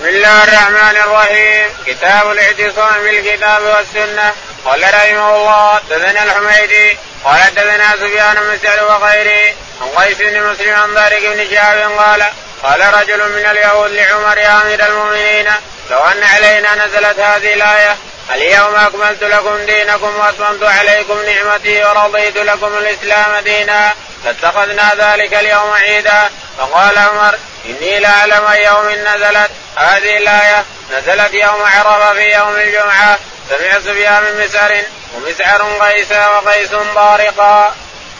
بسم الله الرحمن الرحيم كتاب الاعتصام بالكتاب والسنة قال رحمه الله حدثنا الحميدي قال حدثنا سفيان بن سعد وغيره عن قيس بن مسلم عن طارق بن شهاب قال قال رجل من اليهود لعمر يا امير المؤمنين لو ان علينا نزلت هذه الايه اليوم اكملت لكم دينكم واتممت عليكم نعمتي ورضيت لكم الاسلام دينا لاتخذنا ذلك اليوم عيدا فقال عمر إني لاعلم أي يوم نزلت. هذه الآية نزلت يوم عرفة في يوم الجمعة. سمع سفيان من مسعر ومسعر قيس وقيس بارقا.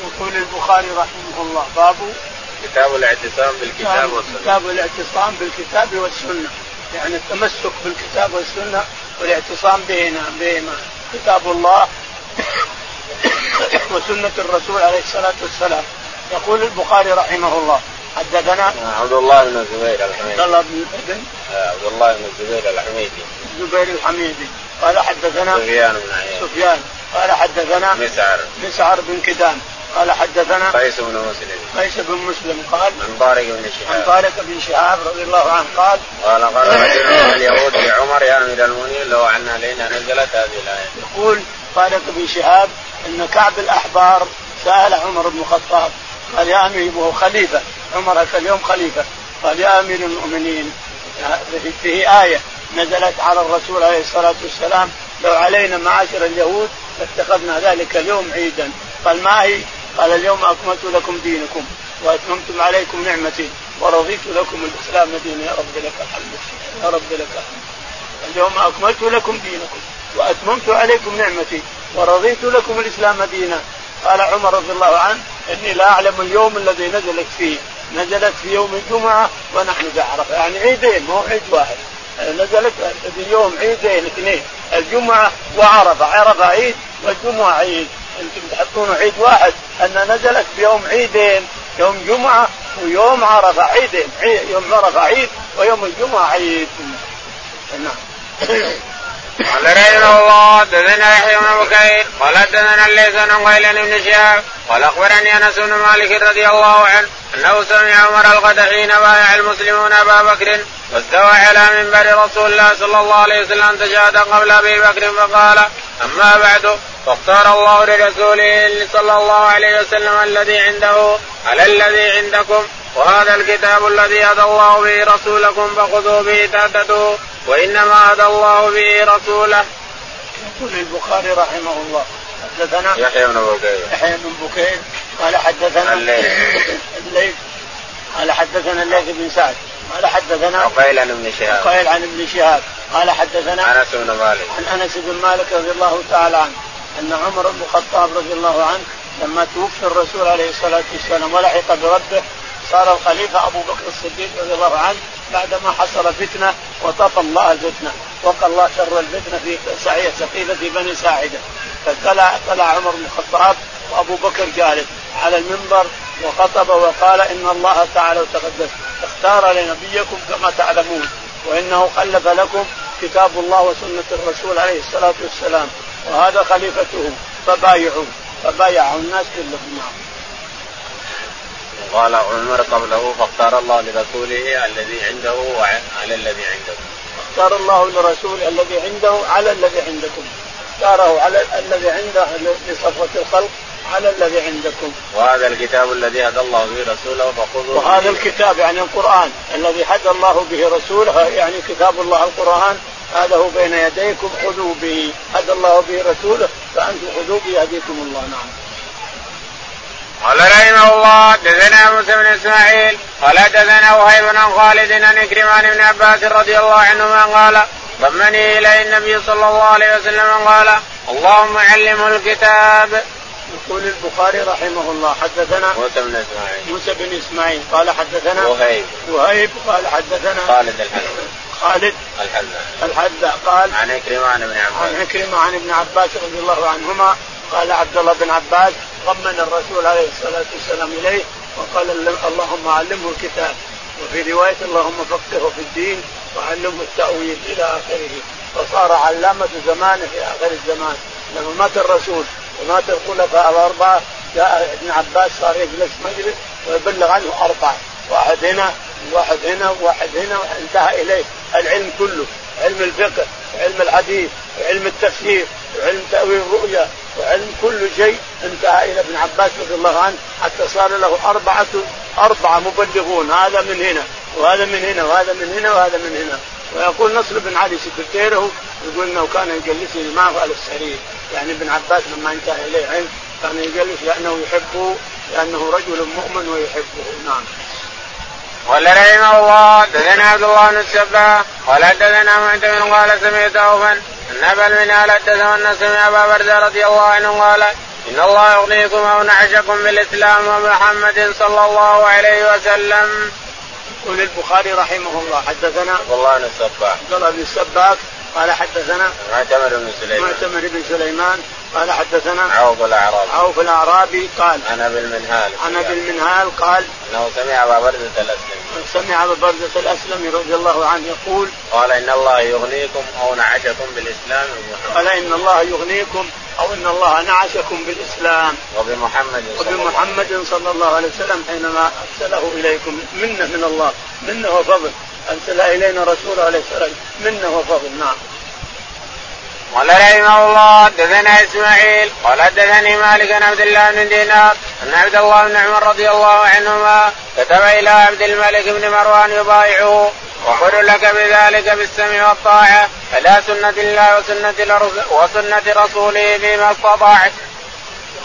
يقول البخاري رحمه الله باب كتاب الاعتصام بالكتاب والسنة. كتاب الاعتصام بالكتاب والسنة. يعني التمسك بالكتاب والسنة والاعتصام بهما. كتاب الله وسنة الرسول عليه الصلاة والسلام. يقول البخاري رحمه الله. حدثنا عبد الله بن الزبير الحميدي. عبد الله بن عبد الله بن الزبير الحميدي. الزبير الحميدي. قال حدثنا سفيان بن عياش سفيان. قال حدثنا مسعر. مسعر بن كدام. قال حدثنا قيس بن مسلم. قيس بن مسلم. قال عن طارق بن شهاب. عن طارق بن شهاب رضي الله عنه قال قال قال رجل من اليهود لعمر يا أمير المؤمنين لو عنا علينا نزلت هذه الآية. يقول طارق بن شهاب إن كعب الأحبار سأل عمر بن الخطاب قال يا أمير وهو خليفة. عمر هذا اليوم خليفة. قال يا أمير المؤمنين فيه آية نزلت على الرسول عليه الصلاة والسلام لو علينا معاشر اليهود لاتخذنا ذلك اليوم عيدا. قال ما هي؟ قال اليوم أكملت لكم دينكم وأتممت عليكم نعمتي ورضيت لكم الإسلام دينا. يا رب لك الحمد. يا رب لك الحمد. اليوم أكملت لكم دينكم وأتممت عليكم نعمتي ورضيت لكم الإسلام دينا. قال عمر رضي الله عنه إني لا أعلم اليوم الذي نزلت فيه. نزلت في يوم الجمعة ونحن بعرفه يعني عيدين مو عيد واحد. نزلت في يوم عيدين اثنين الجمعة وعرفة. عرفة عيد والجمعة عيد. أنتم تحطون عيد واحد. أن نزلت في يوم عيدين يوم جمعة ويوم عرفة عيدين. يوم عرفة عيد ويوم الجمعة عيد. نعم. قال رحمه الله حدثنا يحيى بن بكير قال حدثنا الليث بن قيل بن شهاب قال أخبرني أنس بن مالك رضي الله عنه أنه سمع عمر الغد حين بايع المسلمون أبا بكر واستوى على منبر رسول الله صلى الله عليه وسلم تشهد قبل أبي بكر فقال أما بعد فاختار الله لرسوله صلى الله عليه وسلم الذي عنده على الذي عندكم وهذا الكتاب الذي هدى الله به رسولكم فخذوا به تهتدوا وإنما هدى الله به رسوله. يقول البخاري رحمه الله حدثنا يحيى بن بكير. يحيى بن بكير قال حدثنا الليث. الليث قال حدثنا الليث بن سعد قال حدثنا عقيل عن ابن شهاب. عقيل عن ابن شهاب قال حدثنا أنس بن مالك. عن أنس بن مالك رضي الله تعالى عنه أن عمر بن الخطاب رضي الله عنه لما توفي الرسول عليه الصلاة والسلام ولحق بربه صار الخليفة أبو بكر الصديق رضي الله عنه بعدما حصل فتنة وطفى الله الفتنة وقى الله شر الفتنة في سعيه سقيفه بني ساعدة فطلع طلع عمر بن الخطاب وأبو بكر جالس على المنبر وخطب وقال إن الله تعالى وتقدس اختار لنبيكم كما تعلمون وإنه خلف لكم كتاب الله وسنة الرسول عليه الصلاة والسلام وهذا خليفته فبايعوا فبايعوا الناس كلهم نعم. قال عمر قبله فاختار الله لرسوله الذي عنده وعلى الذي عنده. اختار الله لرسوله الذي عنده على الذي عندكم. اختاره على الذي عنده لصفوة الخلق على الذي عندكم. وهذا الكتاب الذي هدى الله به رسوله فخذوه. وهذا الكتاب يعني القرآن الذي هدى الله به رسوله يعني كتاب الله القرآن هذا هو بين يديكم خذوا به هدى الله به رسوله فأنتم خذوا به يهديكم الله نعم. قال رحمه الله حدثنا موسى بن إسماعيل قال حدثنا وهيب بن خالد عن كريمان بن عباس رضي الله عنهما قال ضمني إلى النبي صلى الله عليه وسلم قال اللهم علمه الكتاب. يقول البخاري رحمه الله حدثنا موسى بن إسماعيل. موسى بن إسماعيل قال حدثنا وهيب. وهيب قال حدثنا خالد الحذاء. خالد الحذاء. الحذاء قال عن عكرمة عن ابن عباس. عن عكرمة عن ابن عباس رضي الله عنهما قال عبد الله بن عباس طمن الرسول عليه الصلاة والسلام إليه وقال اللهم علمه الكتاب. وفي رواية اللهم فقهه في الدين وعلمه التأويل إلى آخره. فصار علامة زمانه في آخر الزمان. لما مات الرسول ومات الخلفاء الأربعة جاء ابن عباس صار يجلس مجلس ويبلغ عنه أربعة. واحد هنا واحد هنا وواحد هنا انتهى إليه. العلم كله. علم الفقه وعلم الحديث وعلم التفسير وعلم تأويل الرؤيا. كل شيء انتهى إلى ابن عباس رضي الله عنه حتى صار له اربعه أربعة مبلغون. هذا من هنا وهذا من هنا وهذا من هنا وهذا من هنا. ويقول نصر بن علي سكرتيره يقول إنه كان يجلسني معه على السرير. يعني ابن عباس لما انتهى إليه علم كان يجلس لأنه يحبه لأنه رجل مؤمن ويحبه. نعم. قال رحمه الله حدثنا عبد الله بن الصباح قال حدثنا معتمر قال سمعت عوفا ان ابا المنهال حدثه انه سمع أبا برزة رضي الله عنه قال إن الله يغنيكم أو نغشكم بالإسلام ومحمد صلى الله عليه وسلم. يقول البخاري رحمه الله حدثنا عبد الله بن الصباح عبد الله بن الصباح قال حدثنا معتمر بن سليمان. معتمر بن سليمان. قال حدثنا عوف الأعرابي. عوف الأعرابي قال عن أبي المنهال. عن أبي المنهال قال أنه سمع أبا بردة الاسلمي سمع أبا بردة الاسلمي رضي الله عنه يقول قال إن الله يغنيكم أو نعشكم بالإسلام قال إن الله يغنيكم أو إن الله نعشكم بالإسلام. وبمحمد صلى وبمحمد صلى الله عليه وسلم حينما أرسله إليكم منه من الله منه وفضل أرسل إلينا رسوله عليه السلام منه وفضل. نعم. قال رحمه الله حدثنا إسماعيل قال حدثني مالك بن عبد الله بن دينار أن عبد الله بن عمر رضي الله عنهما كتب إلى عبد الملك بن مروان يبايعه وقل لك بذلك بالسمع والطاعة على سنة الله وسنة وسنة رسوله فيما استطعت.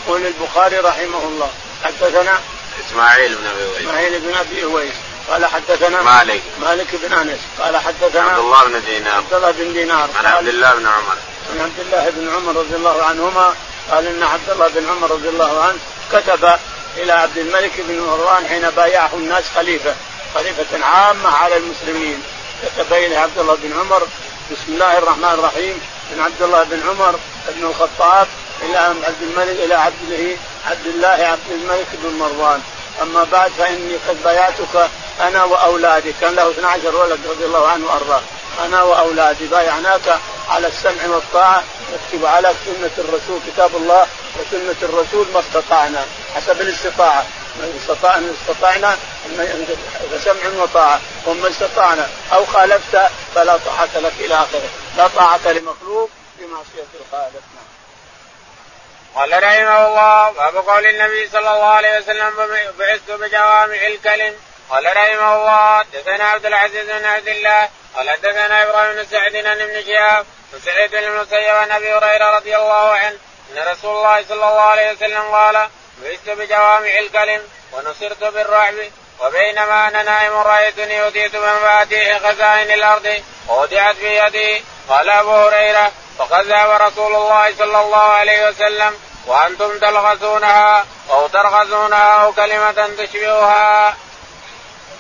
يقول البخاري رحمه الله حدثنا إسماعيل بن أبي أويس. إسماعيل بن أبي أويس. قال حدثنا مالك. مالك بن أنس. قال حدثنا عبد الله بن دينار. عبد الله بن دينار. عن عبد الله بن عمر. عن عبد الله بن عمر رضي الله عنهما قال إن عبد الله بن عمر رضي الله عنه كتب إلى عبد الملك بن مروان حين بايعه الناس خليفة خليفة عامة على المسلمين. كتب إلى عبد الله بن عمر بسم الله الرحمن الرحيم. من عبد الله بن عمر بن الخطاب إلى عبد الملك إلى عبد عبد الله عبد الملك بن مروان. أما بعد فإني قد بايعتك أنا وأولادي كان له 12 ولد رضي الله عنه وأرضاه. أنا وأولادي بايعناك على السمع والطاعة نكتب على سنة الرسول كتاب الله وسنة الرسول ما استطعنا حسب الاستطاعة. من استطعنا استطعنا سمع وطاعة. وما استطعنا أو خالفت فلا طاعة لك إلى آخره. لا طاعة لمخلوق في معصية الخالق. قال رحمه الله باب قول النبي صلى الله عليه وسلم بعثت بجوامع الكلم قال رحمه الله حدثنا عبد العزيز بن عبد الله قال حدثنا إبراهيم بن سعد ابن شهاب وسعيد بن المسيب عن أبي هريرة رضي الله عنه أن رسول الله صلى الله عليه وسلم قال بعثت بجوامع الكلم ونصرت بالرعب وبينما أنا نائم رأيتني أوتيت بمفاتيح خزائن الأرض ووضعت في يدي قال أبو هريرة فقد ذهب رسول الله صلى الله عليه وسلم وأنتم تلغزونها أو ترغزونها أو كلمة تشبهها.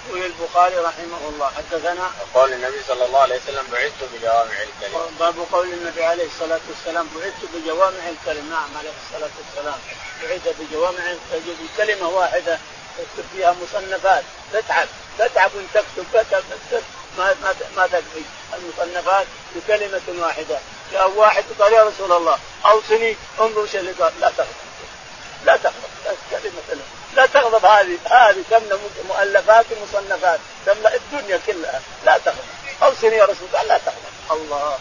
يقول البخاري رحمه الله حدثنا؟ قول النبي صلى الله عليه وسلم بعثت بجوامع الكلم. باب قول النبي عليه الصلاة والسلام بعثت بجوامع الكلم نعم عليه الصلاة والسلام. بعث بجوامع الكلم كلمة واحدة تكتب فيها مصنفات. تتعب. تتعب ان تكتب تكتب. ما ما ما تكفي. المصنفات بكلمة واحدة. جاء واحد قال يا رسول الله أوصني انظر إيش اللي قال. لا تغضب لا كلمه تغضب هذه هذه تملا مؤلفات ومصنفات تملا الدنيا كلها لا تغضب اوصني يا رسول الله لا تغضب الله.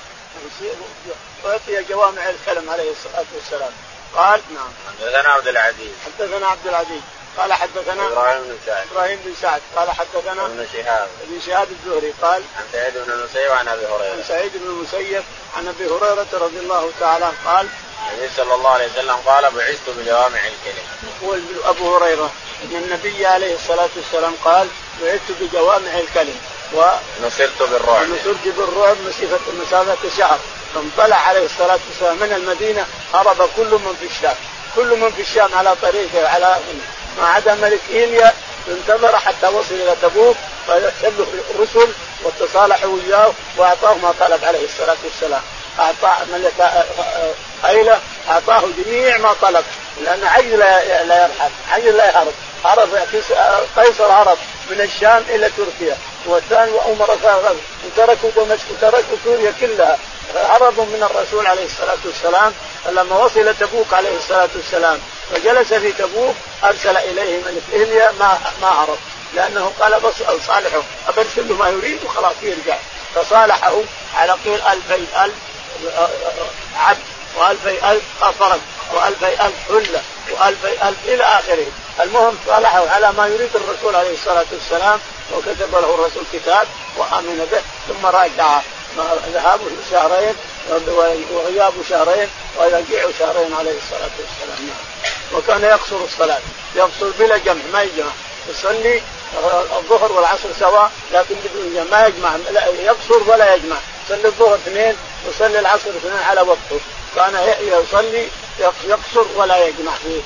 اعطي جوامع الكلم عليه الصلاة والسلام. قال نعم. حدثنا عبد العزيز. حدثنا عبد العزيز. قال حدثنا إبراهيم بن سعد. إبراهيم بن سعد. قال حدثنا ابن شهاب. ابن شهاب الزهري. قال عن سعيد بن المسيب عن أبي هريرة. عن سعيد بن المسيب عن أبي هريرة رضي الله تعالى قال النبي صلى الله عليه وسلم قال بعثت بجوامع الكلم. يقول أبو هريرة إن النبي عليه الصلاة والسلام قال بعثت بجوامع الكلم. ونصرت بالرعب ونصرت بالرعب مسافه مسافه شهر فانطلع عليه الصلاة والسلام من المدينة هرب كل من في الشام. كل من في الشام على طريقه على ما عدا ملك إيليا انتظر حتى وصل إلى تبوك فارسل الرسل وتصالحوا وياه واعطاه ما طلب عليه الصلاة والسلام. أعطاه ملك آيلة أعطاه جميع ما طلب لأن عجز لا يرحل عجز لا يهرب. هرب قيصر هرب من الشام إلى تركيا والثاني وعمر تركوا دمشق تركوا سوريا كلها. هربوا من الرسول عليه الصلاة والسلام فلما وصل تبوك عليه الصلاة والسلام وجلس في تبوك أرسل إليه ملك ايليا ما ما هرب لأنه قال بس صالحه أبرسل له ما يريد وخلاص يرجع. فصالحه على طول ألفي ألف عبد وألفي ألف فرد وألفي ألف حلة وألفي ألف إلى آخره. المهم صالحه على ما يريد الرسول عليه الصلاة والسلام وكتب له الرسول كتاب وآمن به ثم راجع ذهابه شهرين وغيابه شهرين ورجعه شهرين عليه الصلاة والسلام. وكان يقصر الصلاة يقصر بلا جمع ما يجمع. يصلي الظهر والعصر سواء لكن بدون جمع ما يجمع لا يقصر ولا يجمع. يصلي الظهر اثنين ويصلي العصر اثنين على وقته. كان يصلي يقصر ولا يجمع في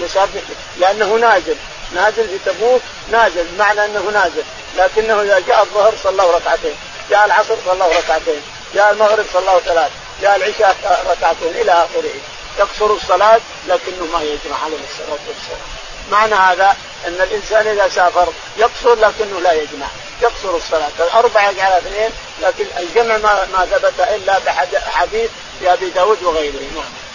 مسافة لأنه نازل. نازل في تبوك نازل. بمعنى أنه نازل. لكنه إذا جاء الظهر صلى ركعتين. جاء العصر صلى ركعتين. جاء المغرب صلى ثلاث. جاء العشاء ركعتين. إلى آخره. يقصر الصلاة لكنه ما يجمع عليه الصلاة والسلام. معنى هذا أن الإنسان إذا سافر يقصر لكنه لا يجمع. يقصر الصلاة. الأربعة يجعل اثنين لكن الجمع ما, ثبت إلا بحديث أبي داود وغيره. نعم.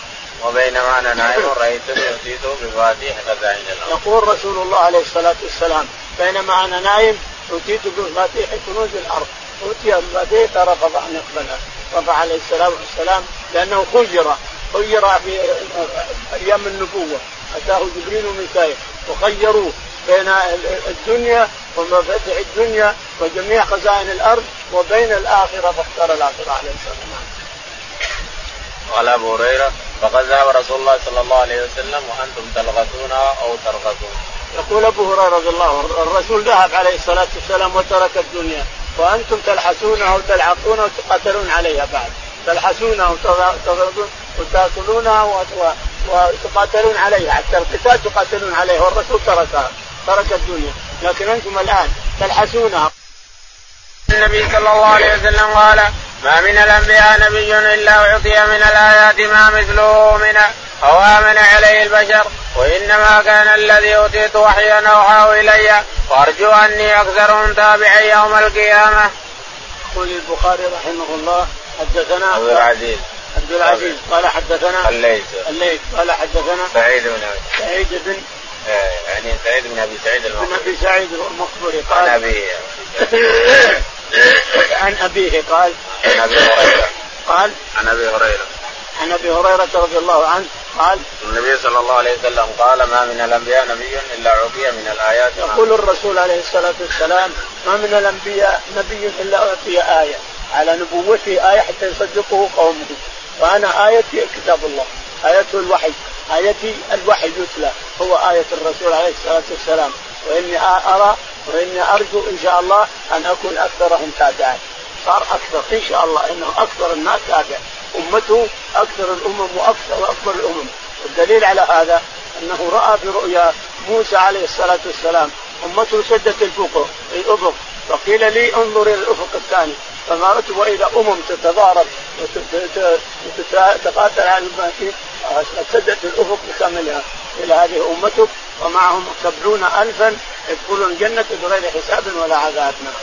وبينما أنا نائم رايته يؤتيت بفاتيح خزائن الأرض. يقول رسول الله عليه الصلاة والسلام بينما أنا نائم اوتيت بمفاتيح كنوز الأرض. اوتي بمفاتيح فرفض أن يقبلها رفع عليه السلام والسلام لأنه خير خير في أيام النبوة. أتاه جبريل وميكائيل. وخيروه بين الدنيا ومفاتيح الدنيا وجميع خزائن الأرض وبين الآخرة فاختار الآخرة عليه السلام. قال أبو هريرة فقد ذهب رسول الله صلى الله عليه وسلم وأنتم تلغثونها أو ترغثون. يقول أبو هريرة رضي الله عنه الرسول ذهب عليه الصلاة والسلام وترك الدنيا. وأنتم تلحسونها وتلعقونها وتقاتلون عليها بعد. تلحسونها وتاكلونها وتقاتلون عليها. حتى القتال تقاتلون عليها. والرسول تركها ترك الدنيا. لكن أنتم الآن تلحسونها. النبي صلى الله عليه وسلم قال ما من الأنبياء نبي إلا أعطي من الآيات ما مثله من أو آمن عليه البشر وإنما كان الذي أوتيت وحيا أوحاه إلي وأرجو أني أكثرهم تابعا يوم القيامة. يقول البخاري رحمه الله حدثنا عبد العزيز. عبد العزيز. قال حدثنا الليث. الليث. قال حدثنا سعيد بن سعيد بن يعني سعيد بن أبي سعيد المقبري بن أبي سعيد المقبري. قال عن ابيه عن أبيه قال عن أبي هريرة. قال عن أبي هريرة. عن أبي هريرة رضي الله عنه قال النبي صلى الله عليه وسلم قال ما من الأنبياء نبي إلا أعطي من الآيات يقول الرسول عليه الصلاة والسلام ما من الأنبياء نبي إلا أعطي آية على نبوته آية حتى يصدقه قومه. وأنا آيتي كتاب الله ايته الوحي آيتي الوحي يتلى هو آية الرسول عليه الصلاة والسلام. وإني أرى وإني أرجو إن شاء الله أن أكون أكثرهم تابعا صار أكثر. إن شاء الله إنه أكثر الناس تابع. أمته أكثر الأمم وأكثر واكبر الأمم. والدليل على هذا أنه رأى في رؤيا موسى عليه الصلاة والسلام. أمته سدت الافق الافق فقيل لي انظر إلى الأفق الثاني. فما رأيت واذا أمم تتضارب وتتقاتل على المساكين سدت الأفق بكاملها. إلى هذه أمتك ومعهم سبعون الفا يدخلون الجنة بغير حساب ولا عذاب نعم.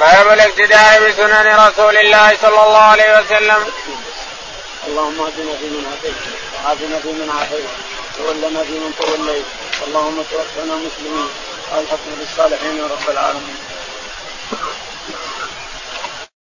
باب الاقتداء بسنن رسول الله صلى الله عليه وسلم. اللهم اهدنا فيمن هديت وعافنا فيمن عافيت وتولنا فيمن توليت اللهم توفنا مسلمين وألحقنا بالصالحين يا رب العالمين.